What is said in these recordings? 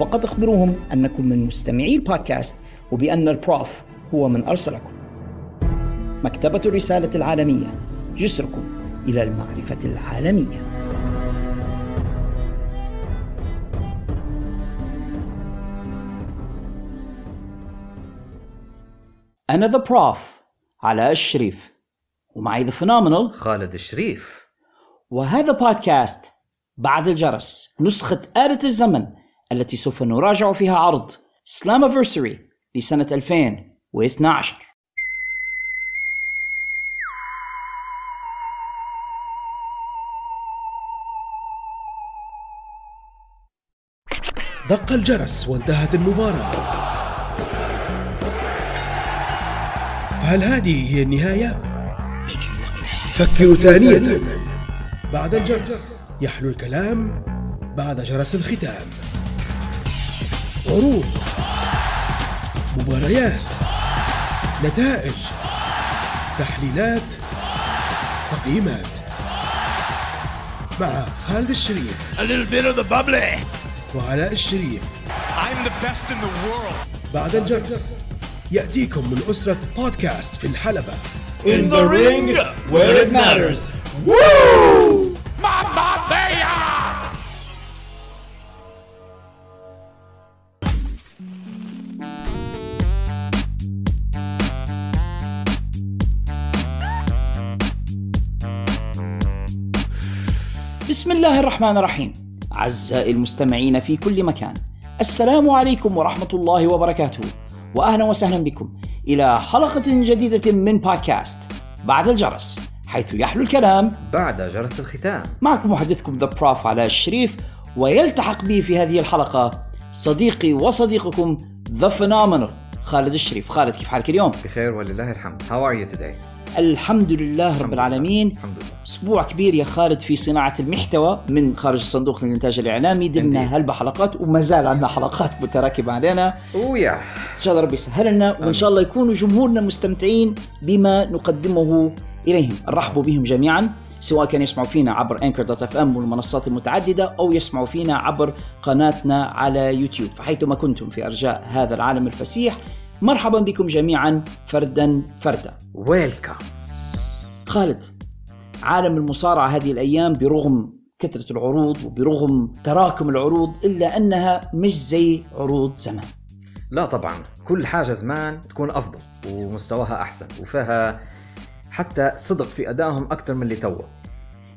فقط أخبروهم أنكم من مستمعي البودكاست وبأن ال Prof هو من أرسلكم. مكتبة الرسالة العالمية جسركم إلى المعرفة العالمية. أنا The Prof علاء الشريف. ومعي The Phenomenal خالد الشريف. وهذا بودكاست بعد الجرس نسخة آلة الزمن. التي سوف نراجع فيها عرض سلامافرسري لسنة 2012 دق الجرس وانتهت المباراة. فهل هذه هي النهاية؟ فكروا ثانية. بعد الجرس يحلو الكلام بعد جرس الختام. عروض مباريات نتائج تحليلات تقييمات مع خالد الشريف A little bit of the bubbly. وعلاء الشريف I'm the best in the world. بعد الجرس يأتيكم من أسرة بودكاست في الحلبة In the ring where it matters. Woo! الرحمن الرحيم. أعزائي المستمعين في كل مكان السلام عليكم ورحمة الله وبركاته وأهلا وسهلا بكم إلى حلقة جديدة من بودكاست بعد الجرس حيث يحلو الكلام. بعد جرس الختام. معكم محدثكم The Prof علاء الشريف ويلتحق بي في هذه الحلقة صديقي وصديقكم The Phenomenal خالد الشريف. خالد كيف حالك اليوم؟ بخير ولله الحمد. How are you today? الحمد لله رب العالمين. الحمد لله. أسبوع كبير يا خالد في صناعة المحتوى من خارج الصندوق للانتاج الإعلامي. Indeed. هلبة حلقات وما زال عندنا حلقات متراكمة علينا. ويا إن شاء الله ربي يسهل لنا وإن شاء الله يكونوا جمهورنا مستمتعين بما نقدمه إليهم. نرحب بهم جميعا سواء كان يسمعوا فينا عبر Anchor dot FM والمنصات المتعددة أو يسمعوا فينا عبر قناتنا على يوتيوب. فحيثما كنتم في أرجاء هذا العالم الفسيح مرحبا بكم جميعا فردا فردا. welcome خالد عالم المصارعة هذه الأيام برغم كثرة العروض وبرغم تراكم العروض إلا أنها مش زي عروض زمان. لا طبعا كل حاجة زمان تكون أفضل ومستواها أحسن وفيها حتى صدق في أدائهم أكثر من اللي توه.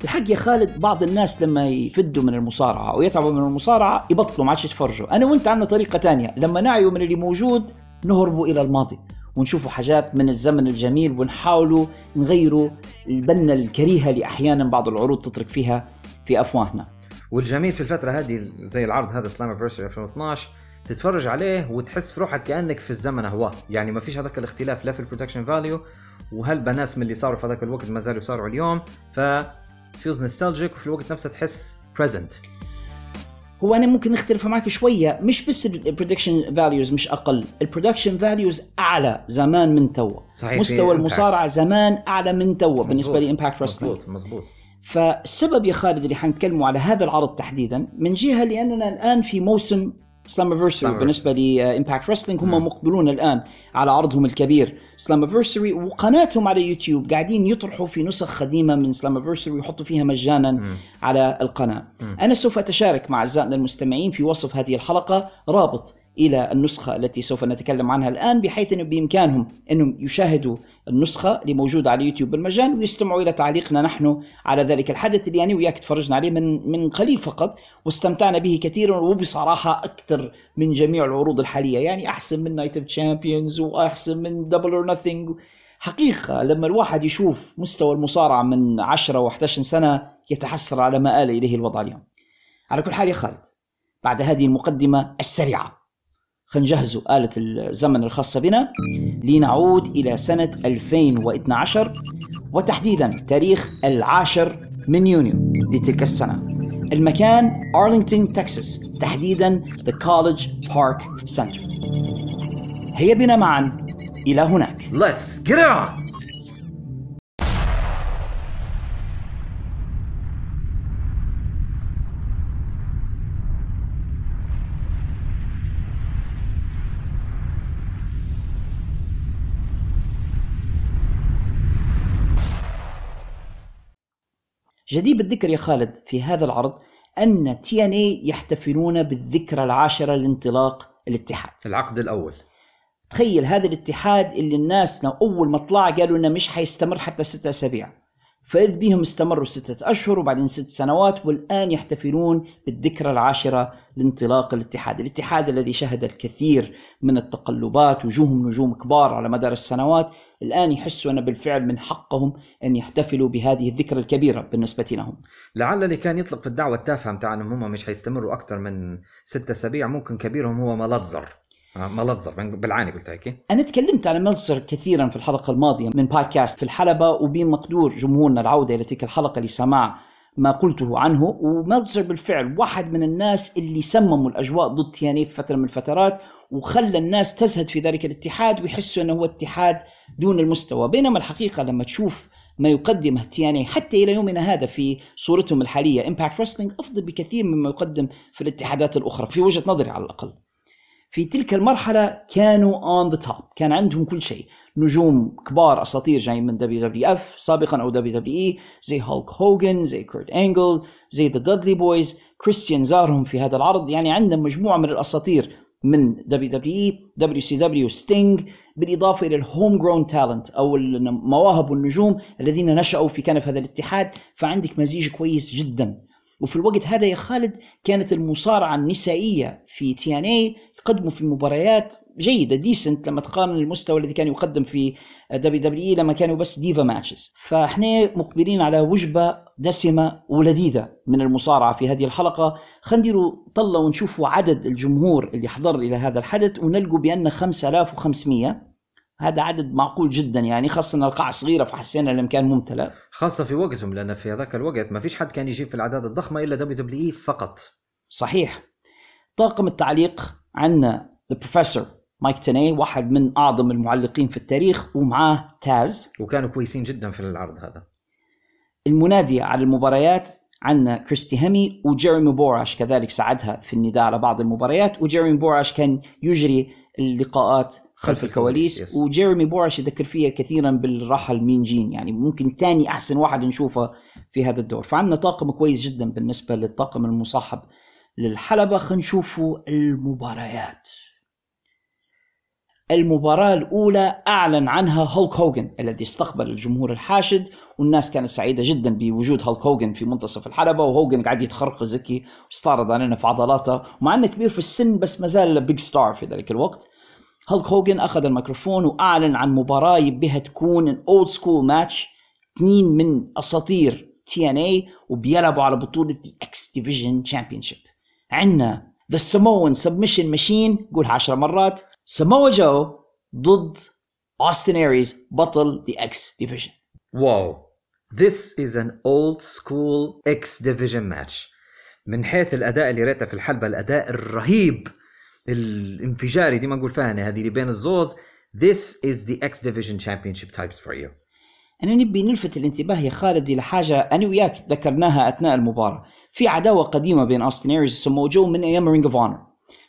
الحق يا خالد بعض الناس لما يفدوا من المصارعة أو يتعبوا من المصارعة يبطلوا ما عادش يتفرجوا. أنا وأنت عندنا طريقة تانية. لما نعيوا من اللي موجود نهربوا إلى الماضي ونشوفوا حاجات من الزمن الجميل ونحاولوا نغيروا البنة الكريهة اللي أحيانا بعض العروض تترك فيها في أفواهنا. والجميل في الفترة هذه زي العرض هذا سلام فيرسري 2012 تتفرج عليه وتحس في روحك كأنك في الزمن هواه يعني ما فيش هذاك الاختلاف لا في البرودكشن فاليو وهل ناس من اللي صاروا في هذاك الوقت ما زالوا يصاروا اليوم؟ ف فيوز نوستالجيك وفي الوقت نفسه تحس بريزنت هو أنا ممكن نختلف معك شوية مش بس البرودكشن فاليوز مش أقل البرودكشن فاليوز أعلى زمان من توا صحيح، مستوى. المصارعة زمان أعلى من توا بالنسبة مزبوط. لامباكت رسلينج مزبوط مزبوط فالسبب يا خالد اللي حنتكلموا على هذا العرض تحديدا من جهة لأننا الآن في موسم Slammiversary. بالنسبة ل Impact Wrestling هم مقبلون الآن على عرضهم الكبير. Slammiversary وقناتهم على يوتيوب قاعدين يطرحوا في نسخ قديمة من Slammiversary ويحطوا فيها مجانا على القناة. أنا سوف أتشارك مع أعزائنا المستمعين في وصف هذه الحلقة رابط إلى النسخة التي سوف نتكلم عنها الآن بحيث إنه بإمكانهم إنهم يشاهدوا النسخة اللي موجودة على يوتيوب بالمجان ويستمعوا إلى تعليقنا نحن على ذلك الحدث اللي يعني وياك تفرجنا عليه من من قليل فقط واستمتعنا به كثيرا وبصراحة أكثر من جميع العروض الحالية. يعني أحسن من Night of Champions وأحسن من Double or Nothing حقيقة لما الواحد يشوف مستوى المصارعة من 10 و11 سنة يتحسر على ما آل إليه الوضع اليوم. على كل حال يا خالد بعد هذه المقدمة السريعة. خلينا نجهزوا آلة الزمن الخاصة بنا لنعود إلى سنة 2012 وتحديدا تاريخ العاشر من يونيو لتلك السنة. المكان أرلينغتون تكساس تحديدا The College Park Center. هيا بنا معا إلى هناك. Let's get it on جدير بالذكر يا خالد في هذا العرض أن تي إن اي يحتفلون بالذكرى العاشرة لانطلاق الاتحاد. العقد الأول. تخيل هذا الاتحاد اللي الناس أول ما طلع قالوا إنه مش حيستمر حتى ستة أسابيع. فإذ بهم استمروا ستة أشهر وبعدين ست سنوات والآن يحتفلون بالذكرى العاشرة لانطلاق الاتحاد الاتحاد الذي شهد الكثير من التقلبات وجوههم نجوم كبار على مدار السنوات الآن يحسوا أن بالفعل من حقهم أن يحتفلوا بهذه الذكرى الكبيرة بالنسبة لهم. لعل اللي كان يطلق في الدعوة التافهة متاع انهم هم مش حيستمروا أكثر من ستة أسابيع ممكن كبيرهم هو ملتزر. ملتزر بالعاني قلت هيك. أنا تكلمت على ملصر كثيرا في الحلقة الماضية من بودكاست في الحلبة وبين مقدور جمهورنا العودة إلى تلك الحلقة لسماع ما قلته عنه وملصر بالفعل واحد من الناس اللي سمموا الأجواء ضد تياني في فترة من الفترات وخلى الناس تزهد في ذلك الاتحاد ويحسوا أنه هو اتحاد دون المستوى. بينما الحقيقة لما تشوف ما يقدمه TNA حتى إلى يومنا هذا في صورتهم الحالية Impact Wrestling أفضل بكثير مما يقدم في الاتحادات الأخرى في وجهة نظري على الأقل. في تلك المرحلة كانوا on the top، كان عندهم كل شيء، نجوم كبار أساطير جايين من WWF سابقا أو WWE زي هولك هوجن، زي كورت انجل، زي The Dudley Boyz، كريستيان زارهم في هذا العرض، يعني عندنا مجموعة من الأساطير من دبليو دبليو اي، دبليو سي دبليو، ستينج، بالإضافة إلى ال home grown talent أو المواهب والنجوم الذين نشأوا في كنف هذا الاتحاد، فعندك مزيج كويس جدا. وفي الوقت هذا يا خالد كانت المصارعة النسائية في TNA يقدموا في مباريات جيدة decent لما تقارن المستوى الذي كان يقدم في WW لما كانوا بس diva matches فإحنا مقبلين على وجبة دسمة ولذيذة من المصارعة في هذه الحلقة. خلينا نديروا طلة ونشوفوا عدد الجمهور اللي حضر إلى هذا الحدث ونلقوا بأن 5500 هذا عدد معقول جدا يعني خاصة أن القاعة صغيرة فحسينا المكان ممتلئ. خاصة في وقتهم لأن في هذاك الوقت ما فيش حد كان يجيب في الأعداد الضخمة إلا WWE فقط. صحيح. طاقم التعليق عندنا The Professor مايك تاني واحد من أعظم المعلقين في التاريخ ومعاه تاز. وكانوا كويسين جدا في العرض هذا. المنادية على المباريات عندنا كريستي هيمي وجيريمي بوراش كذلك ساعدها في النداء على بعض المباريات. وجيريمي بوراش كان يجري اللقاءات خلف الكواليس. Yes. وجيريمي بوراش يذكر فيها كثيرا بالرحل مين جين يعني ممكن تاني أحسن واحد نشوفه في هذا الدور. فعندنا طاقم كويس جدا بالنسبة للطاقم المصاحب للحلبة خلينا نشوفوا المباريات. المباراة الأولى أعلن عنها هولك هوجن الذي استقبل الجمهور الحاشد والناس كانت سعيدة جدا بوجود هولك هوجن في منتصف الحلبة وهوجن قاعد يتحرك زكي واستعرض علينا في عضلاته ومع أنه كبير في السن بس ما زال big star في ذلك الوقت. هولك هوجن أخذ الميكروفون وأعلن عن مباراة بها تكون old school match اثنين من أساطير TNA وبيلعبوا على بطولة X Division Championship عندنا The Samoan Submission Machine قولها عشر مرات. ساموا جو ضد اوستن اريز بطل the X Division Wow. This is an old school X division match. من حيث الأداء اللي ريته في الحلبة الأداء الرهيب الانفجاري دي ما نقول فهنه هذه اللي بين الزوز. This is the X Division Championship types for you. أنا نبي نلفت الانتباه يا خالد إلى حاجة أنا وياك ذكرناها أثناء المباراة. في عداوة قديمة بين أوستن إيريز وسمو جو من أيام Ring of Honor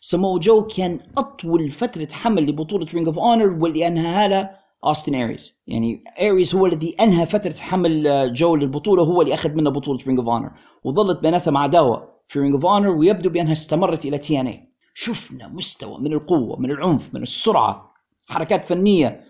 سمو جو كان أطول فترة حمل لبطولة Ring of Honor واللي أنهاها له أوستن إيريز يعني إيريز هو الذي أنهى فترة حمل جو للبطولة هو اللي أخذ منه بطولة Ring of Honor وظلت بيناتهم عداوة في رينج أوف أونر ويبدو بأنها استمرت إلى تي إن اي شفنا مستوى من القوة من العنف من السرعة حركات فنية.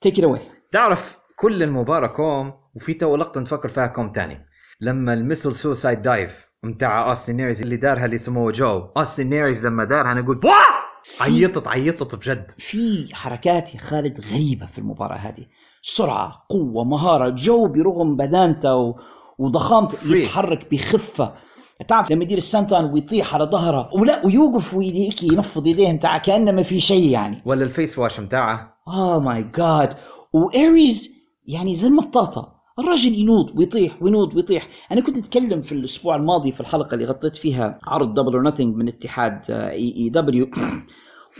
تيك ات تعرف كل المباراة كوم وفي تو لقطة نفكر فيها كوم تاني. لما الميسل سوسايد دايف متاع اوستن نيريز اللي دارها لسمو جو اوستن نيريز لما دارها أنا قلت واه عيطت عيطت بجد. في حركات يا خالد غريبة في المباراة هذه. سرعة قوة مهارة. جو برغم بدانته و... وضخامته. يتحرك بخفة. تعرف لما يدير ال senton ويطيح على ظهره ولا ويوقف ويديك ينفض يديه متاع كأنه ما في شيء يعني. ولا ال face wash متاعه. Oh my God وايريز يعني زي المطاطة. الراجل ينوض ويطيح وينوض ويطيح. أنا كنت أتكلم في الأسبوع الماضي في الحلقة اللي غطيت فيها عرض Double or Nothing من اتحاد AEW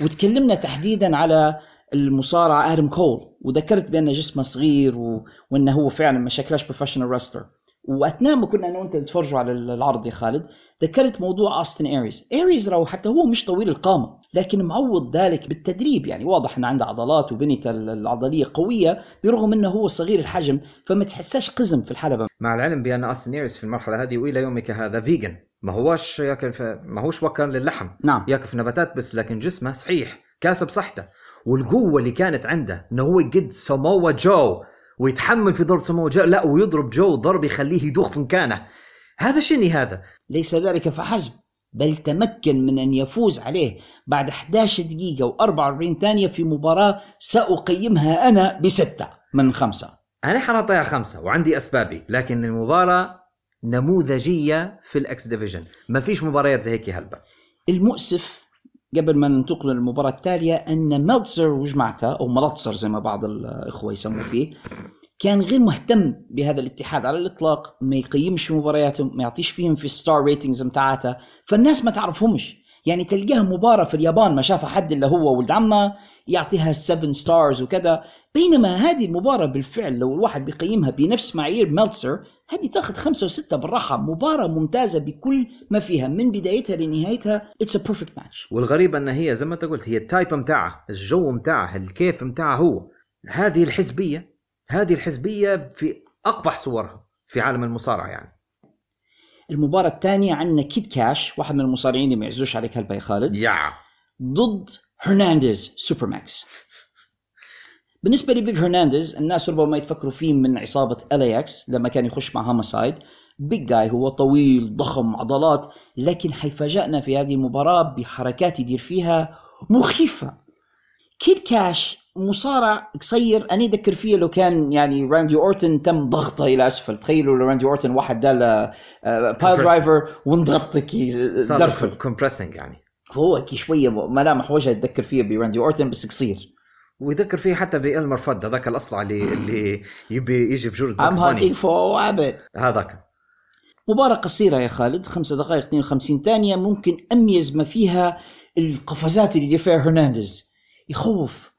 وتكلمنا تحديدا على المصارع آدم كول وذكرت بان جسمه صغير و... وأنه هو فعلا ما شكلش professional wrestler وأثناء ما كنا أنا وأنت نتفرجوا على العرض يا خالد ذكرت موضوع اوستن ايريز ايريز راهو حتى هو مش طويل القامة لكن معوض ذلك بالتدريب. يعني واضح إنه عنده عضلات وبنيته العضلية قوية برغم إنه هو صغير الحجم فما تحساش قزم في الحلبة. مع العلم بأن اوستن ايريز في المرحلة هذه وإلى يومك هذا vegan ما هوش ياكل في ما هوش وكال للحم. نعم. ياكل في نباتات بس لكن جسمه صحيح كاسب صحته. والقوة اللي كانت عنده إنه هو يقد سموا جو ويتحمل في ضرب سموا جو لا ويضرب جو ضرب يخليه يدوخ في مكانه. هذا شني هذا ليس ذلك فحسب بل تمكن من أن يفوز عليه بعد 11 دقيقة و44 ثانية في مباراة سأقيمها أنا بستة من خمسة. أنا حنعطيها خمسة وعندي أسبابي لكن المباراة نموذجية في ال X Division. ما فيش مباريات زي هيك هلبة المؤسف قبل ما ننتقل للمباراة التالية أن ميلتسر وجماعته أو ملتسر زي ما بعض الإخوة يسموا فيه كان غير مهتم بهذا الاتحاد على الإطلاق ما يقيمش مبارياتهم ما يعطيش فيهم في ال star ratings متاعته فالناس ما تعرفهمش. يعني تلقاه مباراة في اليابان ما شافها حد إلا هو ولد عمه يعطيها 7 stars وكذا. بينما هذه المباراة بالفعل لو الواحد بيقيمها بنفس معايير ميلتسر هذه تاخذ خمسة وستة بالراحة مباراة ممتازة بكل ما فيها من بدايتها لنهايتها It's a perfect match والغريب أن هي زي ما أنت قلت هي ال type متاعها الجو متاعها الكيف متاعها هو. هذه الحزبية هذه الحزبية في أقبح صورها في عالم المصارعة يعني. المباراة الثانية عندنا كيد كاش واحد من المصارعين اللي ما يعزوش عليك هلبا يا خالد. يا. ضد هرنانديز سوبر ماكس بالنسبة لبيج هرنانديز الناس ربما يتفكروا فيه من عصابة LAX لما كان يخش مع هامسايد big guy هو طويل ضخم عضلات لكن حيفاجئنا في هذه المباراة بحركات يدير فيها مخيفة. كيد كاش مصارع قصير. أنا أذكر فيه لو كان يعني راندي أورتن تم ضغطه إلى أسفل. تخيلوا لو راندي أورتن واحد دار له piledriver وانضغطك درفل. compressing يعني. هو كي شوية ملامح وجهه تذكر فيها براندي أورتن بس قصير. ويذكر فيه حتى بإلمر فد هذاك الاصلع اللي اللي يبي يجي في I'm hunting for rabbit هذاك. مباراة قصيرة يا خالد خمسة دقائق 52 ثانية ممكن أميز ما فيها القفزات اللي فيها هرنانديز. يخوف.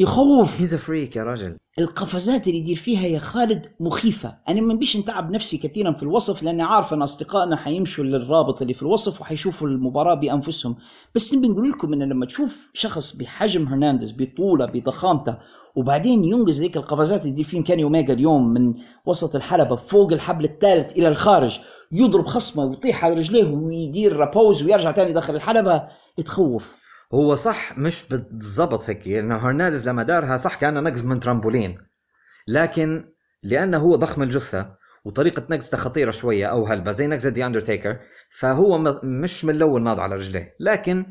يخوف. هيز فريك يا رجل. القفزات اللي يدير فيها يا خالد مخيفة. أنا ما بيش نتعب نفسي كثيرا في الوصف لأني عارف أن أصدقائنا حيمشوا للرابط اللي في الوصف وحيشوفوا المباراة بأنفسهم. بس نبي نقول لكم أن لما تشوف شخص بحجم هرنانديز بطولة بضخامته وبعدين ينقز ذيك القفزات اللي يدير فيهم كيني أوميجا اليوم من وسط الحلبة فوق الحبل الثالث إلى الخارج يضرب خصمه ويطيح على رجليه ويدير rebounds ويرجع تاني داخل الحلبة تخوف هو صح مش بالضبط هيك لأنه هرنانديز لما دارها صح كان نقز من ترامبولين. لكن لأنه هو ضخم الجثة وطريقة نقزته خطيرة شوية أو هلبة زي نقزة دي اندرتيكر فهو مش من الأول ناض على رجليه. لكن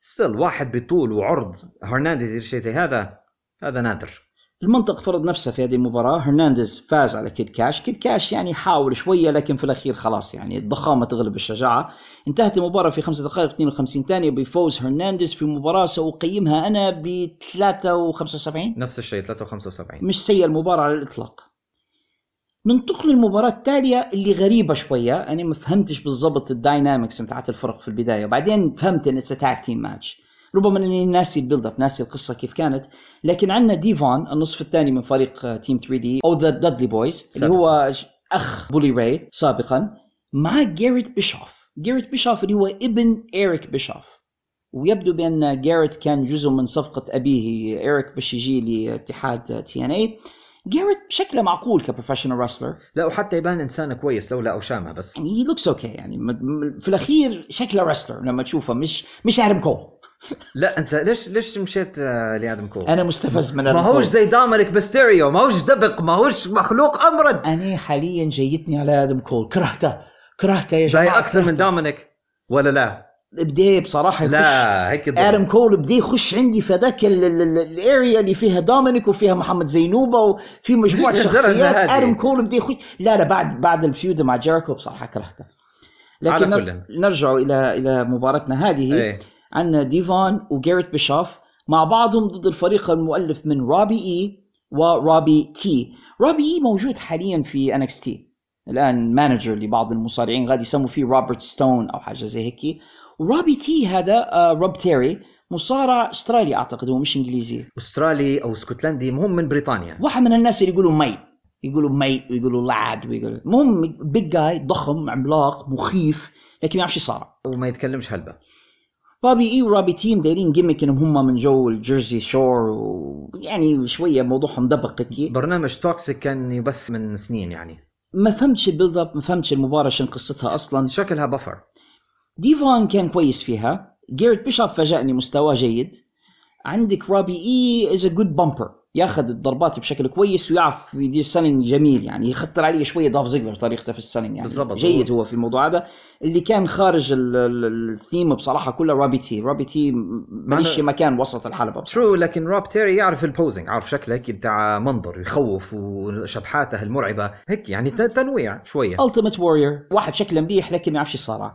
still واحد بطول وعرض هرنانديز شيء زي هذا هذا نادر. المنطق فرض نفسه في هذه المباراة هرنانديز فاز على كيد كاش. كيد كاش يعني حاول شوية لكن في الأخير خلاص يعني الضخامة تغلب الشجاعة. انتهت المباراة في 5 دقائق 52 ثانية بفوز هرنانديز في مباراة سأقيمها أنا ب 3 و75 نفس الشيء 3 و75 مش سيء المباراة على الإطلاق. ننتقل للمباراة التالية اللي غريبة شوية. أنا ما فهمتش بالضبط ال dynamics بتاعت الفرق في البداية. وبعدين فهمت إن it's tag team match ربما إني ناسي ال build up ناسي القصة كيف كانت لكن عندنا ديفون النصف الثاني من فريق تيم 3 دي أو ذا دادلي بويز اللي هو أخ بولي راي سابقا مع جاريت بيشوف جاريت بيشوف اللي هو ابن إيريك بيشوف ويبدو بأن جاريت كان جزء من صفقة أبيه إيريك باش يجي لاتحاد تي ان اي جاريت شكله معقول ك professional wrestler لا وحتى يبان إنسان كويس لولا أوشامه بس. يعني he looks okay يعني في الأخير شكله wrestler لما تشوفه مش مش آدم كول. لا انت ليش ليش مشيت آه، لادم كول؟ أنا مستفز من ما هوش. زي دومينيك ميستيريو ما هوش دبق ما هوش مخلوق امرد أنا حاليا جيتني على آدم كول كرهته كرهته يا جاي جماعة أكثر من. دومينيك ولا لا؟ بدي بصراحة يخش لا هيك. آدم كول بدي يخش عندي في ذاك ال- ال- ال- ال area اللي فيها دومينيك وفيها محمد زينوبة وفي مجموعة شخصيات. آدم كول بدي يخش لا لا بعد بعد ال feud مع جيريكو بصراحة كرهته لكن على نر- كل. نرجع إلى إلى مباراتنا هذه إيه عندنا ديفون وجاريت بيشوف مع بعضهم ضد الفريق المؤلف من روبي إي وروبي تي. روبي إي موجود حاليا في انكس تي. الآن manager لبعض المصارعين غادي يسموا فيه روبرت ستون أو حاجة زي هيك وروبي تي هذا آه، روب تيري مصارع أسترالي أعتقد هو مش إنجليزي. أسترالي أو اسكتلندي مهم من بريطانيا. واحد من الناس اللي يقولوا mate يقولوا mate ويقولوا lad ويقولوا المهم big guy ضخم عملاق مخيف لكن ما يعرفش يصارع. وما يتكلمش هلبة. روبي إي وروبي تي دايرين gimmick انهم هم من جو الجيرسي شور ويعني شوية موضوعهم دبق هيك. برنامج toxic كان يبث من سنين يعني. ما فهمتش ال build up ما فهمتش المباراة شن قصتها أصلا. شكلها بفر ديفون كان كويس فيها. جيرت بيشوف فاجأني مستواه جيد. عندك روبي إي is a good bumper ياخذ الضربات بشكل كويس ويعرف يدير selling جميل يعني يخطر عليه شوية دولف زيجلر طريقته في ال selling يعني. بالضبط. جيد هو في الموضوع هذا. اللي كان خارج ال- ال- الثيم بصراحة كله روبي تي. روبي تي ماليش مكان وسط الحلبة بصراحة. true لكن روب تيري يعرف ال posing عارف شكله هيك بتاع منظر يخوف وشبحاته المرعبة. هيك يعني تنويع شوية. ألتيمت وورير واحد شكله مليح لكن ما يعرفش يصارع.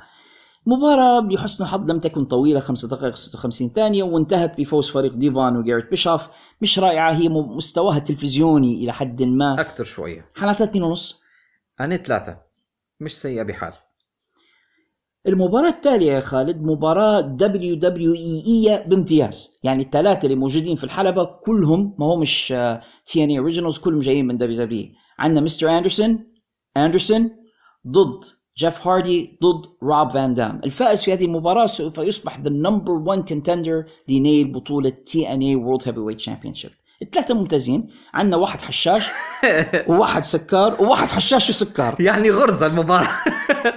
مباراة لحسن الحظ لم تكن طويلة 5 دقائق 56 ثانية وانتهت بفوز فريق ديفون وجاريت بيشوف. مش رائعة هي مستواها التلفزيوني إلى حد ما. أكثر شوية. حالاتها 2 ونص. أنا ثلاثة. مش سيئة بحال. المباراة التالية يا خالد مباراة دبليو دبليو إي إي بامتياز. يعني الثلاثة اللي موجودين في الحلبة كلهم ما هو مش تي إن إي originals كلهم جايين من دبليو دبليو عندنا مستر اندرسون اندرسون ضد جيف هاردي ضد روب فان دام الفائز في هذه المباراة سوف يصبح the number 1 contender لنيل بطولة TNA World Heavyweight Championship الثلاثة ممتازين. عندنا واحد حشاش وواحد سكار وواحد حشاش وسكار يعني غرزة المباراة.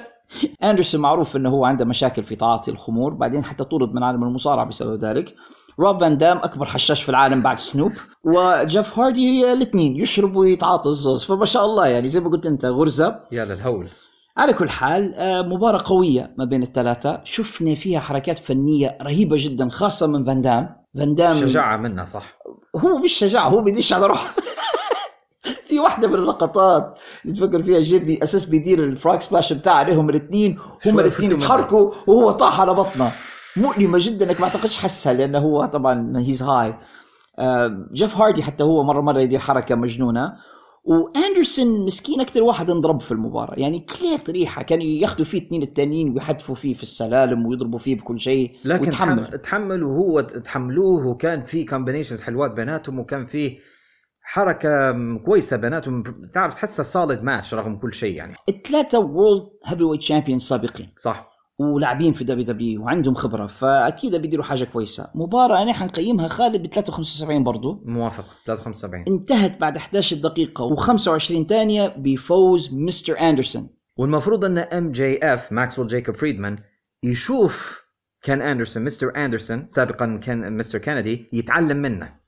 أندرسون معروف إنه هو عنده مشاكل في تعاطي الخمور بعدين حتى طرد من عالم المصارعة بسبب ذلك. روب فان دام أكبر حشاش في العالم بعد سنوب وجيف هاردي الاثنين يشرب ويتعاطى الزوز. فما شاء الله يعني زي ما قلت أنت غرزة. يا للهول. على كل حال آه، مباراة قوية ما بين الثلاثة. شفنا فيها حركات فنية رهيبة جدا خاصة من فان دام. فان دام شجاعة منها صح. هو مش شجاعة هو بيدش على روحه. في واحدة من اللقطات اللي تفكر فيها جيبي أساس بيدير الفراك سباش بتاع عليهم الاثنين هم الاثنين منه. يتحركوا وهو طاح على بطنه. مؤلمة جدا انك ما أعتقدش حسها لأنه هو طبعا he's high جيف هاردي حتى هو مرة مرة يدير حركة مجنونة. وأندرسون مسكين أكثر واحد انضرب في المباراة. يعني كلى طريحة كانوا ياخذوا فيه اثنين التانيين ويحدفوا فيه في السلالم ويضربوا فيه بكل شيء لكن ويتحمل تحمل وهو تحملوه وكان في combinations حلوات بيناتهم وكان في حركة كويسة بيناتهم. تعرف تحسها solid match رغم كل شيء يعني. الثلاثة world heavyweight champion سابقين. صح. ولاعبين في WWE وعندهم خبرة فأكيد بيديروا حاجة كويسة. مباراة أنا حنقيمها خالد ب 73 برضو. موافق 375 انتهت بعد 11 دقيقة و25 ثانية بفوز مستر أندرسون. والمفروض أن MJF ماكسويل جايكوب فريدمان يشوف كان أندرسون مستر أندرسون سابقا كان مستر كينيدي يتعلم منه.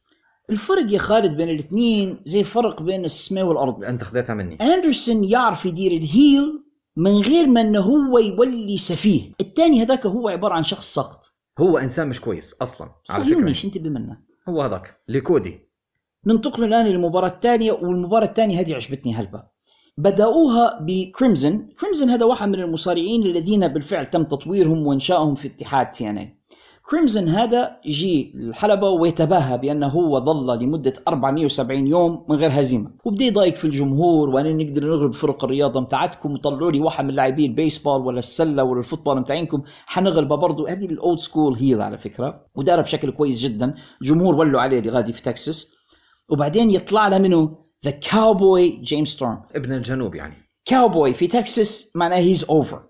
الفرق يا خالد بين الاثنين زي فرق بين السماء والأرض. أنت خذيتها مني. أندرسون يعرف يدير ال heel من غير ما إنه هو يولي سفيه الثاني هذاك هو عبارة عن شخص ساقط. هو إنسان مش كويس أصلا على فكرة. صهيوني انتبه منه هو هذاك لكودي ننتقل الآن للمباراه الثانية والمباراة الثانية هذه عجبتني هلبة. بدأوها بكريمزن كريمزن هذا واحد من المصارعين الذين بالفعل تم تطويرهم وإنشائهم في اتحاد TNA كريمزن هذا يجي الحلبة ويتباهى بأنه هو ظل لمدة 470 يوم من غير هزيمة. وبدي يضايق في الجمهور وأنا نقدر نغلب فرق الرياضة متاعتكم وطلعوا لي واحد من لاعبين البيسبول ولا السلة ولا ال football متاعينكم. حنغلبه برضه هذه ال old school heel على فكرة. ودار بشكل كويس جدا. جمهور ولوا عليه اللي غادي في تكساس. وبعدين يطلع له منه the cowboy جيمس ستورم ابن الجنوب يعني. كاوبوي في تكساس معناه he's over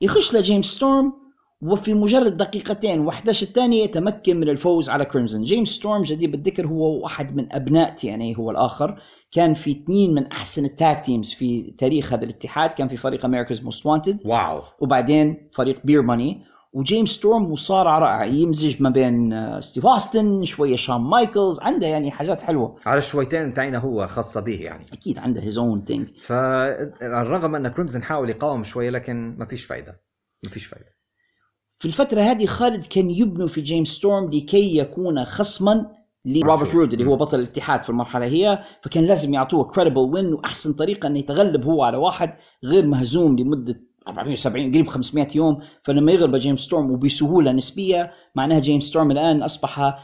يخش لجيمس ستورم وفي مجرد دقيقتين و11 الثانية يتمكن من الفوز على كريمزن جيمس ستورم جديد بالذكر هو واحد من أبناء TNA هو الآخر. كان في اثنين من أحسن ال tag teams في تاريخ هذا الاتحاد. كان في فريق America's Most Wanted واو. وبعدين فريق Beer Money وجيمس ستورم مصارع رائع يمزج ما بين آه، ستيف اوستن شوية شون مايكلز عنده يعني حاجات حلوة. على الشويتين تاعنا هو خاصة به يعني. أكيد عنده his own thing فالرغم أن كريمزن حاول يقاوم شوية لكن ما فيش فايدة. ما فيش فايدة. في الفترة هذه خالد كان يبنوا في جيمس ستورم لكي يكون خصما لروبرت رود اللي هو بطل الاتحاد في المرحلة هي فكان لازم يعطوه credible win وأحسن طريقة إنه يتغلب هو على واحد غير مهزوم لمدة 470 قريب 500 يوم فلما يغلب جيمس ستورم وبسهولة نسبية معناها جيمس ستورم الآن أصبح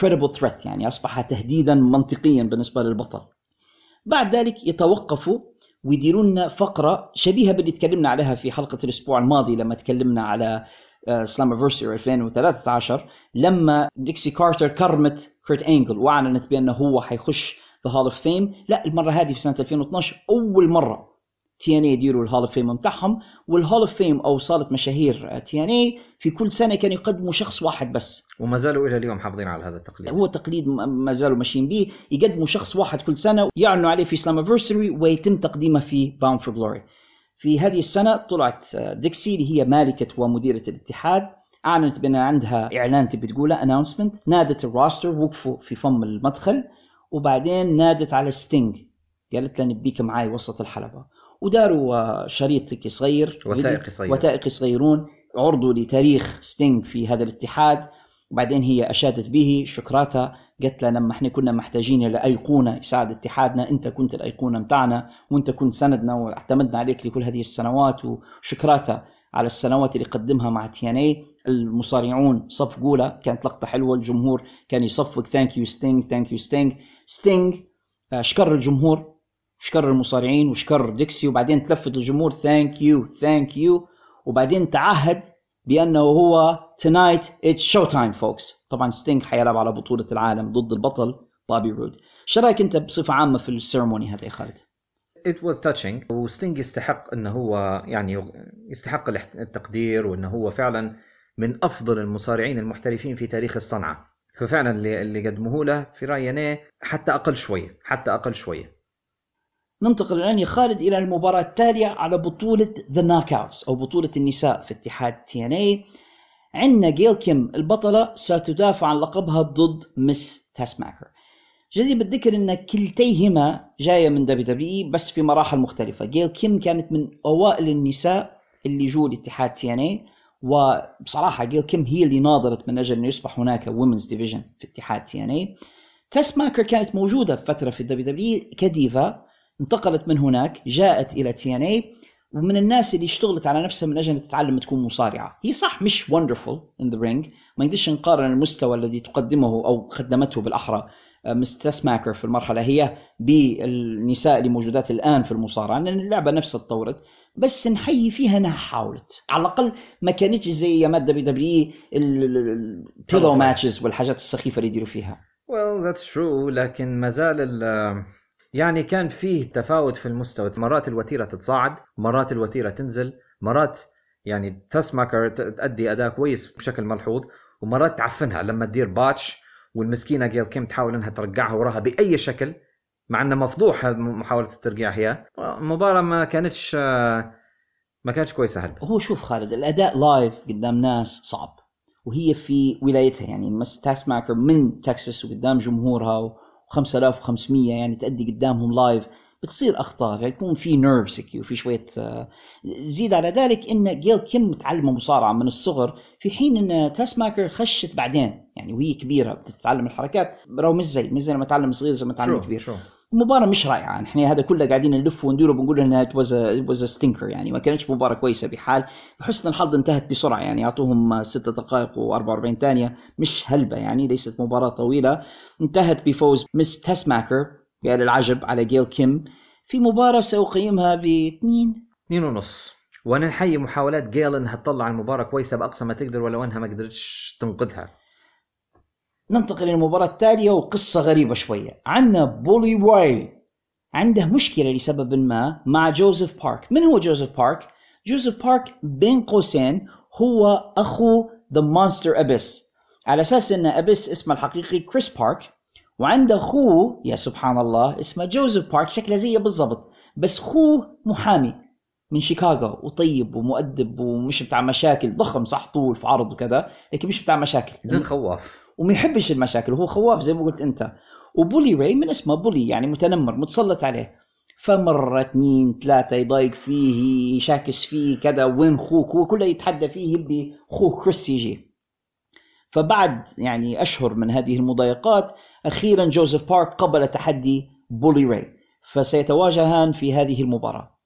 credible threat يعني أصبح تهديدا منطقيا بالنسبة للبطل. بعد ذلك يتوقفوا ويديروا لنا فقرة شبيهة باللي تكلمنا عليها في حلقة الأسبوع الماضي لما تكلمنا على Slammiversary 2013 لما ديكسي كارتر كرمت كيرت إنجل وأعلنت بأنه هو حيخش the Hall of Fame لا المرة هذه في سنة 2012 أول مرة TNA يديروا ال Hall of Fame بتاعهم وال Hall of Fame أو صاله مشاهير TNA في كل سنة كانوا يقدموا شخص واحد بس. وما زالوا إلى اليوم حافظين على هذا التقليد هو تقليد ما زالوا ماشيين به يقدموا شخص واحد كل سنة ويعلنوا عليه في Slammiversary ويتم تقديمه في Bound for Glory في هذه السنة طلعت آه، ديكسي اللي هي مالكة ومديرة الاتحاد أعلنت بأن عندها إعلان تبي تقوله announcement نادت ال roster وقفوا في فم المدخل وبعدين نادت على ستينج قالت له نبيك معاي وسط الحلبة. وداروا آه، شريط صغير وثائقي صغير. وثائقي صغيرون عرضوا لتاريخ ستينج في هذا الاتحاد وبعدين هي أشادت به شكراتها. قالت له لما إحنا كنا محتاجين لايقونه يساعد اتحادنا أنت كنت الأيقونة متاعنا وأنت كنت سندنا واعتمدنا عليك لكل هذه السنوات وشكراتها على السنوات اللي قدمها مع TNA المصارعون صفقوا له كانت لقطة حلوة الجمهور كان يصفق thank you ستينج thank you ستينج ستينج شكر الجمهور شكر المصارعين وشكر ديكسي وبعدين تلفت الجمهور thank you thank you وبعدين تعهد بأنه هو tonight it's showtime folks طبعا ستينج حيلعب على بطولة العالم ضد البطل بوبي رود شو رأيك أنت بصفة عامة في ال ceremony هذا يا خالد؟ It was touching. وستينج يستحق انه هو يعني يستحق التقدير وانه هو فعلا من أفضل المصارعين المحترفين في تاريخ الصنعة. ففعلا اللي قدموه له في رأيي حتى أقل شوية حتى أقل شوية. ننتقل الآن يا خالد إلى المباراة التالية على بطولة the Knockouts أو بطولة النساء في اتحاد TNA عندنا جيل كيم البطلة ستدافع عن لقبها ضد Miss Tessmacher. جدير بالذكر إن كلتيهما جاية من WWE بس في مراحل مختلفة. جيل كيم كانت من أوائل النساء اللي جو لاتحاد TNA وبصراحة جيل كيم هي اللي ناضلت من أجل إنه يصبح هناك women's division في اتحاد TNA Tessmacher كانت موجودة في فترة في الدبليو دبليو كديفا انتقلت من هناك جاءت إلى TNA ومن الناس اللي اشتغلت على نفسها من أجل تتعلم تكون مصارعة، هي صح مش wonderful in the ring، ما نقدرش نقارن المستوى الذي تقدمه أو قدمته بالأحرى آه، Miss Tessmacher في المرحلة هي بالنساء اللي موجودات الآن في المصارعة، لأن اللعبة نفسها تطورت، بس نحيي فيها إنها حاولت، على الأقل ما كانتش زي أيامات WWE ال pillow matches والحاجات السخيفة اللي يديروا فيها. well that's true لكن ما زال ال- يعني كان فيه تفاوت في المستوى. مرات الوتيرة تتصاعد مرات الوتيرة تنزل مرات يعني Tessmacher تأدي أداء كويس بشكل ملحوظ ومرات تعفنها. لما تدير botch والمسكينة جيل كيم تحاول إنها ترجعها وراها بأي شكل مع إنه مفضوح محاولة الترجيع هي المباراة ما كانتش ما كانتش كويسة هلبة هو شوف خالد الأداء live قدام ناس صعب وهي في ولايتها. يعني Miss Tessmacher من تكساس وقدام جمهورها و5500 يعني تأدي قدامهم live بتصير أخطاء يعني يكون في nerves وفي شوية آه، زيد على ذلك إن جيل كيم متعلمه مصارعة من الصغر في حين إن Tessmacher خشت بعدين يعني وهي كبيرة بتتعلم الحركات رغم مش زي مش زي لما تعلم صغير زي ما تعلم كبير. شو المباراة مش رائعة. إحنا هذا كله قاعدين نلف وندور وبنقول انها was a ستينكر يعني ما كانتش مباراة كويسة بحال بحسن الحظ انتهت بسرعة. يعني أعطوهم ستة دقائق و44 ثانية. مش هلبة يعني ليست مباراة طويلة. انتهت بفوز مس تسماكر يا للعجب على جيل كيم. في مباراة سأقيمها باثنين اثنين. ونص. وأنا نحيي محاولات جيل إنها تطلع المباراه كويسة بأقصى ما تقدر ولو أنها ما قدرتش تنقذها. ننتقل للمباراة التالية وقصة غريبة شوية. عندنا Bully Ray عنده مشكلة لسبب ما مع جوزيف بارك من هو جوزيف بارك؟ جوزيف بارك بين قوسين هو أخو the Monster Abyss على أساس أن أبيس اسمه الحقيقي كريس بارك وعنده أخوه يا سبحان الله اسمه جوزيف بارك شكله زيه بالضبط. بس أخوه محامي من شيكاغو وطيب ومؤدب ومش بتاع مشاكل ضخم صح طول في عرض وكذا لكن مش بتاع مشاكل. خواف. وما يحبش المشاكل وهو خواف زي ما قلت أنت. و Bully Ray من اسمه bully يعني متنمر متسلط عليه. فمرة اثنين ثلاثة يضايق فيه يشاكس فيه كذا وين خوك؟ هو كله يتحدى فيه يبي خوه كريس يجي. فبعد يعني أشهر من هذه المضايقات أخيرا جوزيف بارك قبل تحدي Bully Ray فسيتواجهان في هذه المباراة.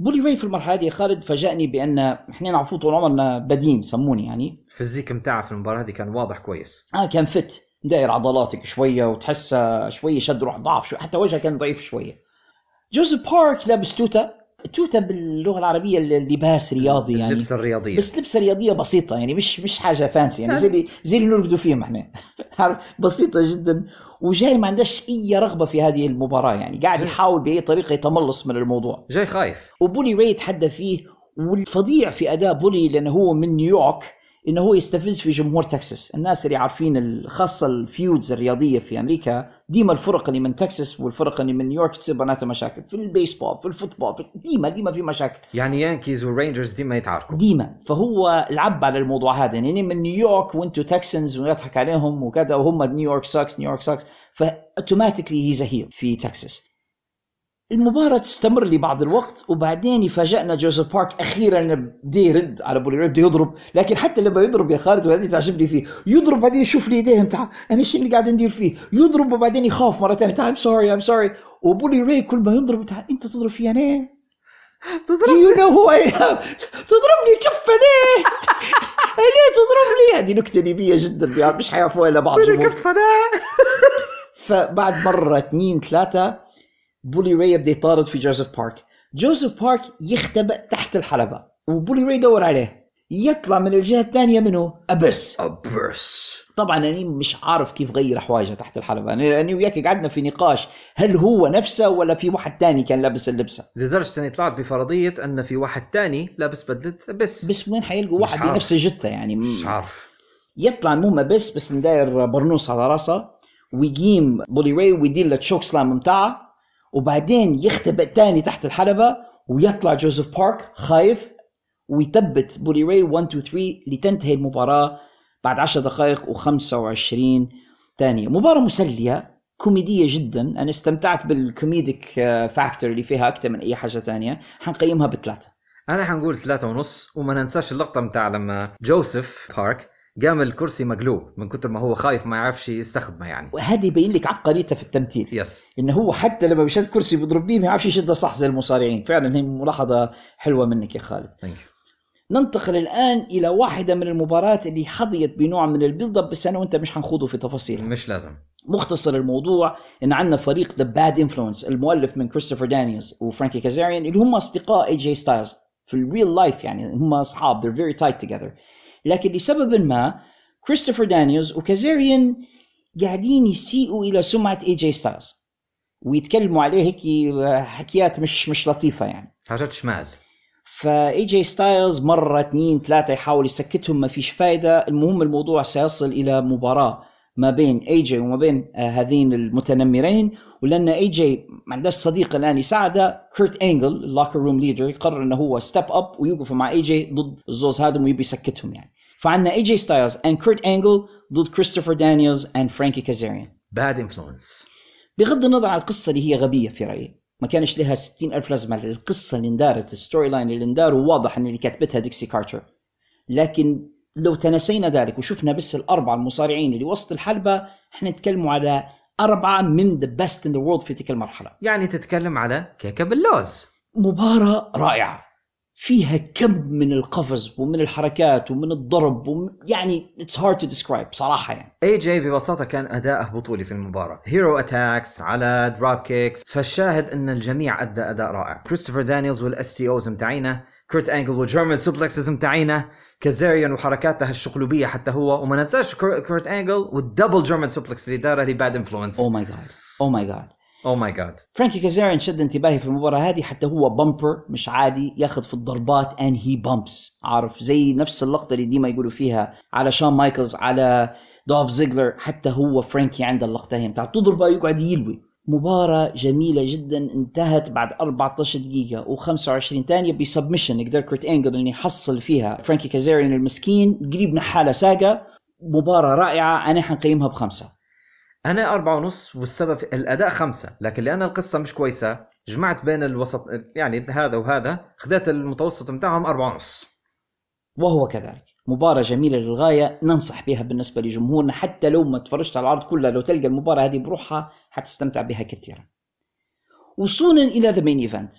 Bully Ray في المرحلة هذه يا خالد؟ فاجأني بأن إحنا نعرفوه طول عمرنا بدين سموني يعني. ال physique متاعه في المباراة هذه كان واضح كويس. آه كان fit. داير عضلاتك شوية وتحسه شوية شد روح ضعف شوي حتى وجهه كان ضعيف شوية. جوزيف بارك لابس توتة. توتة باللغة العربية اللباس رياضي يعني. اللبسه الرياضية. بس لبسة رياضية بسيطة يعني مش مش حاجة fancy يعني. زي اللي زي اللي نرقدوا فيهم إحنا؟ بسيطة جدا. وجاي ما عندهش أي رغبة في هذه المباراة يعني قاعد يحاول بأي طريقة يتملص من الموضوع. جاي خايف. و Bully Ray يتحدى فيه والفظيع في أداء Bully لأنه هو من نيويورك إنه هو يستفز في جمهور تكساس. الناس اللي عارفين ال- خاصة ال feuds الرياضية في أمريكا ديما الفرق اللي من تكساس والفرق اللي من نيويورك تصير بيناتها مشاكل. في البيسبول في ال football في ديما ديما في مشاكل. يعني Yankees وال Rangers ديما يتعاركوا. ديما. فهو لعب على الموضوع هذا. يعني من نيويورك وانتو Texans ونضحك عليهم وكذا وهم نيويورك sucks New York sucks ف automatically هي heel في تكساس. المباراة تستمر لبعض الوقت وبعدين يفاجئنا جوزيف بارك أخيرا بده يرد على Bully Ray بده يضرب لكن حتى لما يضرب يا خالد وهذه تعجبني فيه يضرب بعدين يشوف لي إيديهم تعال أنا إيش اللي قاعد ندير فيه يضرب وبعدين يخاف مرة ثانية تعال I'm sorry I'm sorry و Bully Ray كل ما يضرب تعال أنت تضرب في أنا Do you know who I am? تضربني كف ليه؟ ليه تضربني؟ هذه نكتة ليبية جدا مش حيعرفوها إلا بعض الجمهور فبعد مرة اثنين ثلاثة بولي راي يبدأ يطارد في جوزيف بارك. جوزيف بارك يختبئ تحت الحلبة وبولي راي يدور عليه. يطلع من الجهة الثانية منه أبس. أبرس طبعا أنا مش عارف كيف غير حوايجه تحت الحلبة. أنا أنا وياك قعدنا في نقاش هل هو نفسه ولا في واحد ثاني كان لابس اللبسة؟ لدرجه أني طلعت بفرضية أن في واحد تاني لابس بدلة بس بس وين حيلقوا واحد. بنفس الجتة يعني؟ مش عارف. يطلع المهم بس بس نداير برنوس على راسه ويقيم Bully Ray ويدير له chokeslam متاعه وبعدين يختبئ تاني تحت الحلبة ويطلع جوزيف بارك خايف ويثبت Bully Ray 1 2 3 لتنتهي المباراة بعد 10 دقائق و25 ثانية. مباراة مسلية كوميدية جدا. أنا استمتعت بال comedic factor اللي فيها أكثر من أي حاجة ثانية. حنقيمها بثلاثة. أنا حنقول ثلاثة ونص وما ننساش اللقطة متاع لما جوزيف بارك قام الكرسي مقلوب من كثر ما هو خايف ما يعرفش يستخدمه يعني. وهذه يبين لك عبقريته في التمثيل. yes إنه هو حتى لما بيشد كرسي بيضرب بيه ما يعرفش يشدها صح زي المصارعين. فعلا هي ملاحظة حلوة منك يا خالد. يو ننتقل الآن إلى واحدة من المباريات اللي حظيت بنوع من ال build up بس أنا وأنت مش حنخوضه في تفاصيل مش لازم. مختصر الموضوع إن عندنا فريق the Bad Influence المؤلف من كريستوفر دانيلز وفرانكي كازاريان اللي هم أصدقاء AJ Styles في ال real life يعني هم أصحاب they're very tight together. لكن لسبب ما كريستوفر دانيلز وكازاريان قاعدين يسيئوا إلى سمعة AJ Styles ويتكلموا عليه هيك حكيات مش مش لطيفة يعني. حاجات شمال. ف AJ Styles مرة اثنين ثلاثة يحاول يسكتهم ما فيش فايدة. المهم الموضوع سيصل إلى مباراة. ما بين AJ وما بين آه، هذين المتنمرين. ولأن AJ ما عندهاش صديق الآن يساعده كيرت انجل ال locker room leader يقرر إنه هو step up ويوقف مع AJ ضد الزوز هذا ويبي يسكتهم يعني. فعندنا AJ Styles and كيرت انجل ضد كريستوفر دانييلز and فرانكي كازاريان Bad Influence بغض النظر عن القصة اللي هي غبية في رأيي ما كانش لها ستين ألف لازمة. القصة اللي اندارت ال storyline اللي اندار واضح أن اللي كاتبتها ديكسي كارتر لكن لو تنسينا ذلك وشفنا بس الأربعة المصارعين اللي وسط الحلبة إحنا نتكلموا على أربعة من the best in the world في تلك المرحلة. يعني تتكلم على كيكه باللوز مباراة رائعة. فيها كم من القفز ومن الحركات ومن الضرب ومن يعني it's hard to describe صراحة يعني. AJ ببساطة كان أداءه بطولي في المباراة. aerial attacks على dropkicks فالشاهد إن الجميع أدى أداء رائع. كريستوفر دانييلز وال STOs متاعينه كرت انجل وال German suplexes متاعينه كازاريان وحركاته الشقلوبية حتى هو وما ننساش كرت إنجل وال double German suplex اللي داره اللي Bad Influence oh my God oh my God oh my God فرانكي كازاريان شد انتباهي في المباراة هذه حتى هو bumper مش عادي ياخذ في الضربات and he bumps. عارف زي نفس اللقطة اللي ديما يقولوا فيها على شون مايكلز على دولف زيجلر حتى هو فرانكي عنده اللقطة هي بتاع تضربه يقعد يلوي. مباراة جميلة جدا انتهت بعد 14 دقيقة. و25 ثانية ب submission قدر كرت إنجل إنه يحصل فيها فرانكي كازاريان المسكين. قريب نحاله ساقه. مباراة رائعة. أنا حنقيمها بخمسة. أنا أربعة ونص والسبب الأداء خمسة. لكن لأن القصة مش كويسة جمعت بين الوسط يعني هذا وهذا خذيت المتوسط بتاعهم أربعة ونص. وهو كذلك. مباراة جميلة للغاية. ننصح بها بالنسبة لجمهورنا. حتى لو ما تفرجت على العرض كلها لو تلقى المباراة هذه بروحها حتستمتع بها كثيرا. وصولا إلى the main event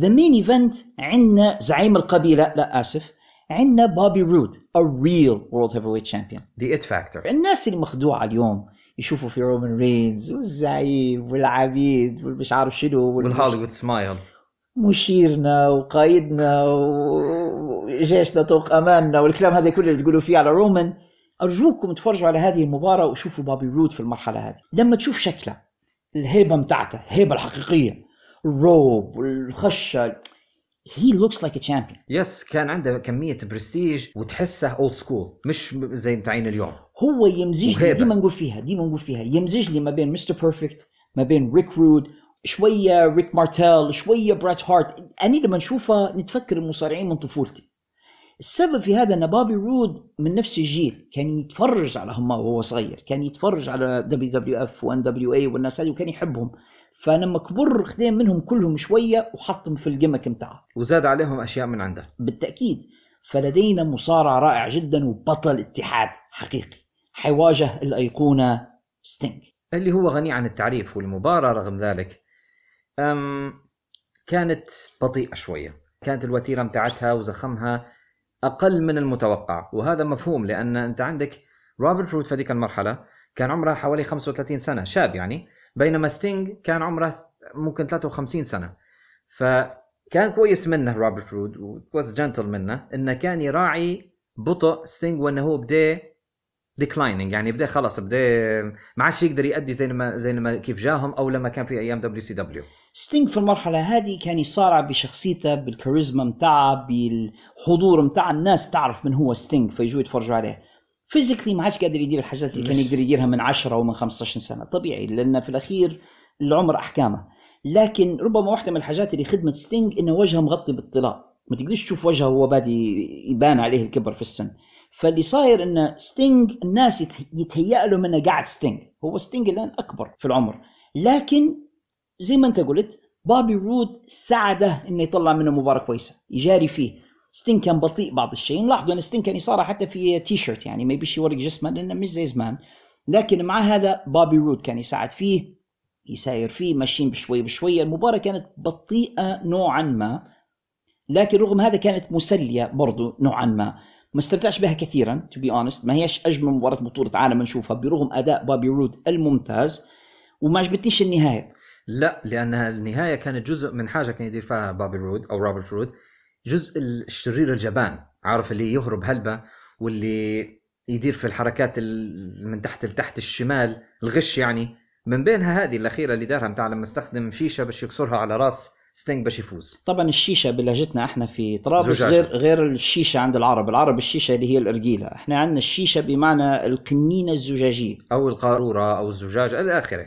the main event عندنا زعيم القبيلة لا آسف عندنا بوبي رود a real world heavyweight champion. the it factor الناس اللي مخدوعة اليوم يشوفوا في رومان رينز والزعيم والعبيد والمش عارف شنو وال- وال Hollywood smile مشيرنا وقايدنا وجيشنا طوق أماننا والكلام هذا كله اللي تقولوا فيه على رومان أرجوكم تفرجوا على هذه المباراة وشوفوا بابي رود في المرحلة هذه. لما تشوف شكله الهيبة متاعته الهيبة الحقيقية الروب والخشة looks like a champion. yes كان عنده كمية برستيج وتحسه old school مش زي متاعين اليوم. هو يمزج لي. ديما نقول فيها ديما نقول فيها يمزج لي ما بين مستر بيرفكت ما بين ريك رود شوية ريك مارتيل شوية برات هارت أنا لما نشوفه نتفكر المصارعين من طفولتي. السبب في هذا إن بابي رود من نفس الجيل كان يتفرج على هم وهو صغير كان يتفرج على دبليو دبليو اف وان دبليو اي والناس هذه وكان يحبهم. فلما كبر خدين منهم كلهم شوية وحطهم في ال gimmick متاعه وزاد عليهم أشياء من عنده. بالتأكيد. فلدينا مصارع رائع جدا وبطل اتحاد حقيقي. حيواجه الأيقونة ستينج اللي هو غني عن التعريف والمباراة رغم ذلك أم كانت بطيئة شوية. كانت الوتيرة متاعتها وزخمها أقل من المتوقع. وهذا مفهوم لأن أنت عندك روبرت رود في هذيك المرحلة كان عمره حوالي 35 سنة شاب يعني بينما ستينج كان عمره ممكن 53 سنة. فكان كويس منه روبرت رود و was gentle منه إنه كان يراعي بطء ستينج وإنه هو بدأ declining يعني بدأ خلص بدأ ما عادش يقدر يأدي زي ما زي ما كيف جاهم أو لما كان في أيام WCW ستينج في المرحلة هذه كان يصارع بشخصيته بالكاريزما متاعه بالحضور متاعه الناس تعرف من هو ستينج فيجوا يتفرجوا عليه. physically ما عادش قادر يدير الحاجات اللي كان يقدر يديرها من 10 أو من 15 سنة. طبيعي لأن في الأخير العمر أحكامه. لكن ربما واحدة من الحاجات اللي خدمت ستينج إنه وجهه مغطي بالطلاء ما تقدرش تشوف وجهه وهو بادي يبان عليه الكبر في السن. فاللي صاير ان ستينج الناس يت- يتهيأ له انه قاعد ستينج هو ستينج الآن أكبر في العمر. لكن زي ما انت قلت بابي رود ساعده إنه يطلع منه مباراة كويسة. يجاري فيه. ستينج كان بطيء بعض الشيء. نلاحظوا أن ستينج كان يصارع حتى في تي شيرت يعني ما يبيش يوري جسمه لأنه مش زي زمان. لكن مع هذا بابي رود كان يساعد فيه يساير فيه ماشيين بشوي بشويه المباراة كانت بطيئة نوعا ما لكن رغم هذا كانت مسلية برضو نوعا ما. ما استمتعش بها كثيرا to be honest ما هيش أجمل مباراة بطولة عالم نشوفها برغم أداء بابي رود الممتاز وما عجبتنيش النهاية. لا لأن النهاية كانت جزء من حاجة كان يدير فيها بابي رود أو روبرت رود جزء الشرير الجبان عارف اللي يهرب هلبة واللي يدير في الحركات ال- من تحت لتحت الشمال الغش يعني. من بينها هذه الأخيرة اللي دارها متاع لما استخدم شيشة باش يكسرها على راس ستينج باش يفوز. طبعا الشيشة بلهجتنا إحنا في طرابلس. غير غير الشيشة عند العرب. العرب الشيشة اللي هي الأرجيلة. إحنا عندنا الشيشة بمعنى القنينه الزجاجية. أو القارورة أو الزجاج إلى آخره.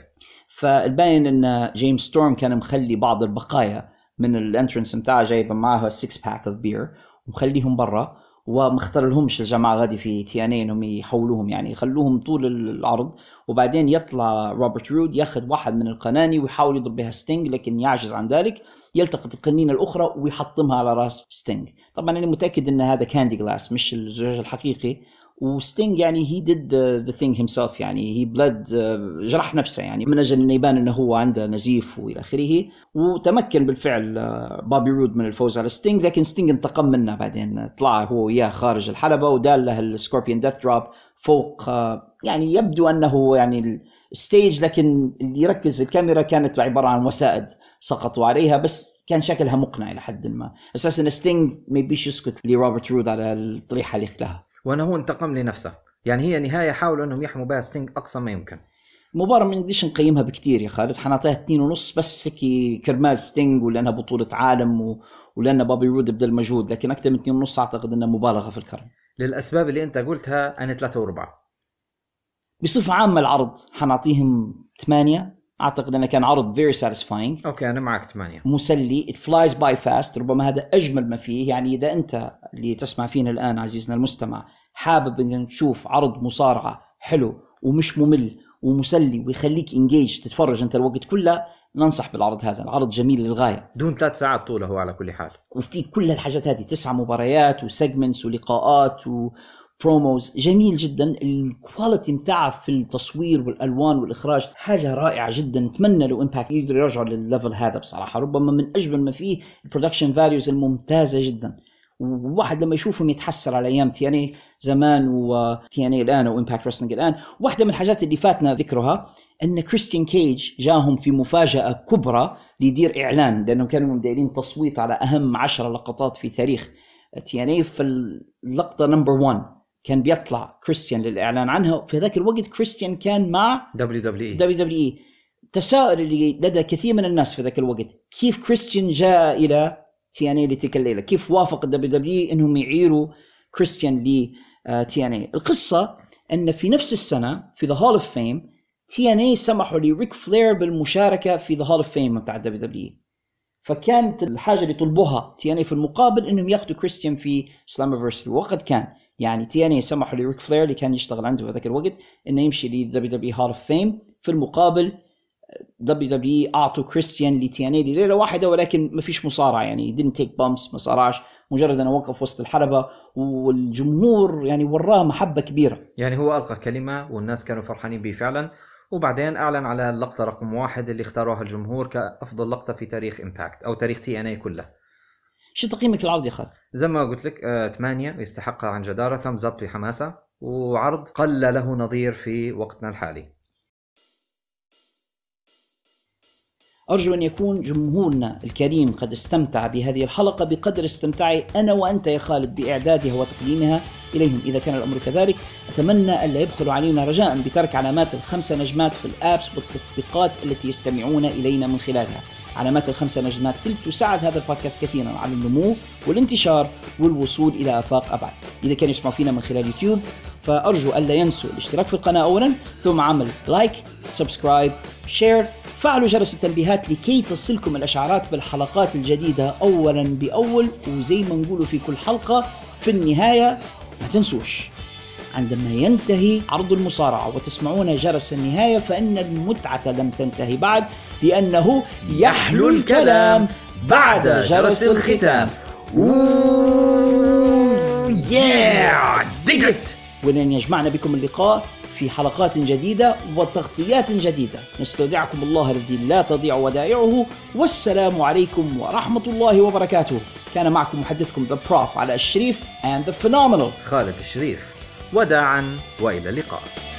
فالباين إن جيمس ستورم كان مخلي بعض البقايا من ال entrance بتاعه جايبه معاها 6 pack of beer ومخليهم برا وما خطر لهمش الجماعة غادي في TNA هم يحولوهم يعني يخلوهم طول العرض. وبعدين يطلع روبرت رود ياخذ واحد من القناني ويحاول يضرب بها ستينج لكن يعجز عن ذلك. يلتقط القنينة الأخرى ويحطمها على راس ستينج طبعا أنا متأكد إن هذا candy glass مش الزجاج الحقيقي. وستينج يعني he did the thing himself يعني. he bladed جرح نفسه يعني. من أجل إنه يبان إنه هو عنده نزيف وإلى آخره. وتمكن بالفعل آه، بابي رود من الفوز على ستينج لكن ستينج انتقم منه بعدين. طلع هو وياه خارج الحلبة ودار له ال Scorpion Death Drop فوق آه، يعني يبدو أنه يعني ال stage لكن اللي يركز الكاميرا كانت عبارة عن وسائد سقطوا عليها. بس كان شكلها مقنع إلى حد ما. أساسا ستينج ما يبيش يسكت لروبرت رود على الطريحه اللي خلاها وأنه هو انتقم لنفسه. يعني هي نهاية حاولوا أنهم يحموا بها ستينج أقصى ما يمكن. المباراة ما نقدرش نقيمها بكثير يا خالد؟ حنعطيها اثنين ونص بس هيك كرمال ستينج ولأنها بطولة عالم و... ولان بابي رود بذل مجهود لكن أكثر من اثنين ونص أعتقد إنها مبالغة في الكرم. للأسباب اللي أنت قلتها أنا ثلاثة وربع بصفة عامة العرض حنعطيهم ثمانية أعتقد أنه كان عرض very satisfying okay أنا معك ثمانية. مسلي. It flies by fast. ربما هذا أجمل ما فيه. يعني إذا أنت اللي تسمع فينا الآن عزيزنا المستمع حابب أن تشوف عرض مصارعة حلو ومش ممل ومسلي ويخليك انجيج تتفرج أنت الوقت كله ننصح بالعرض هذا. العرض جميل للغاية. دون ثلاث ساعات طوله هو على كل حال. وفي كل الحاجات هذه تسع مباريات و segments ولقاءات و promos جميل جدا. ال quality متاعه في التصوير والألوان والإخراج حاجة رائعة جدا. نتمنى لو Impact يقدر يرجعوا لل level هذا بصراحة. ربما من أجمل ما فيه ال production values الممتازة جدا. وواحد لما يشوفهم يتحسر على أيام TNA زمان و TNA الآن و Impact Wrestling الآن. واحدة من الحاجات اللي فاتنا ذكرها أن كريستيان كيج جاهم في مفاجأة كبرى ليدير إعلان لأنهم كانوا دايرين تصويت على أهم عشرة لقطات في تاريخ TNA فاللقطه number 1 كان بيطلع كريستيان للإعلان عنها. في ذاك الوقت كريستيان كان مع دبليو دبليو إي. دبليو دبليو إي. تساؤل اللي لدى كثير من الناس في ذاك الوقت كيف كريستيان جاء إلى TNA لتلك الليلة؟ كيف وافق ال WWE إنهم يعيروا كريستيان ل TNA؟ القصة أن في نفس السنة في the Hall of Fame TNA سمحوا لريك فلير بالمشاركة في the Hall of Fame بتاع ال WWE فكانت الحاجة اللي طلبوها TNA في المقابل إنهم ياخذوا كريستيان في Slammiversary وقد كان يعني TNA سمحوا لريك فلير اللي كان يشتغل عنده في ذاك الوقت إنه يمشي ل WWE Hall of Fame في المقابل دبليو دبليو أعطوا كريستيان لتي إن اي لليله واحدة ولكن ما فيش مصارعة يعني didn't take bumps ما صارعش. مجرد أنه وقف وسط الحلبة والجمهور يعني وراه محبة كبيرة. يعني هو ألقى كلمة والناس كانوا فرحانين به فعلا. وبعدين أعلن على اللقطة رقم واحد اللي اختاروها الجمهور كأفضل لقطة في تاريخ Impact أو تاريخ TNA كله. شو تقييمك للعرض يا خالد؟ زي ما قلت لك آه، ثمانية يستحقها عن جدارة thumbs up بحماسة وعرض قل له نظير في وقتنا الحالي. أرجو أن يكون جمهورنا الكريم قد استمتع بهذه الحلقة بقدر استمتاعي أنا وأنت يا خالد بإعدادها وتقديمها إليهم. إذا كان الأمر كذلك أتمنى ألا يبخلوا علينا رجاء بترك علامات الخمسة نجمات في الآبس والتطبيقات التي يستمعون إلينا من خلالها. علامات الخمسة نجمات تلك تساعد هذا البودكاست كثيرا على النمو والانتشار والوصول إلى آفاق أبعد. إذا كانوا يسمعوا فينا من خلال يوتيوب فأرجو ألا ينسوا الاشتراك في القناة أولا ثم عمل like subscribe share فعلوا جرس التنبيهات لكي تصلكم الأشعارات بالحلقات الجديدة اولا بأول وزي ما نقولوا في كل حلقة في النهاية ما تنسوش. عندما ينتهي عرض المصارعة وتسمعون جرس النهاية فإن المتعة لم تنتهي بعد لأنه يحلو الكلام بعد جرس الختام. ولن يجمعنا بكم اللقاء في حلقات جديدة وتغطيات جديدة. نستودعكم الله الذي لا تضيع ودائعه. والسلام عليكم ورحمة الله وبركاته. كان معكم محدثكم The Prof على الشريف and the Phenomenal. خالد الشريف. وداعا وإلى اللقاء.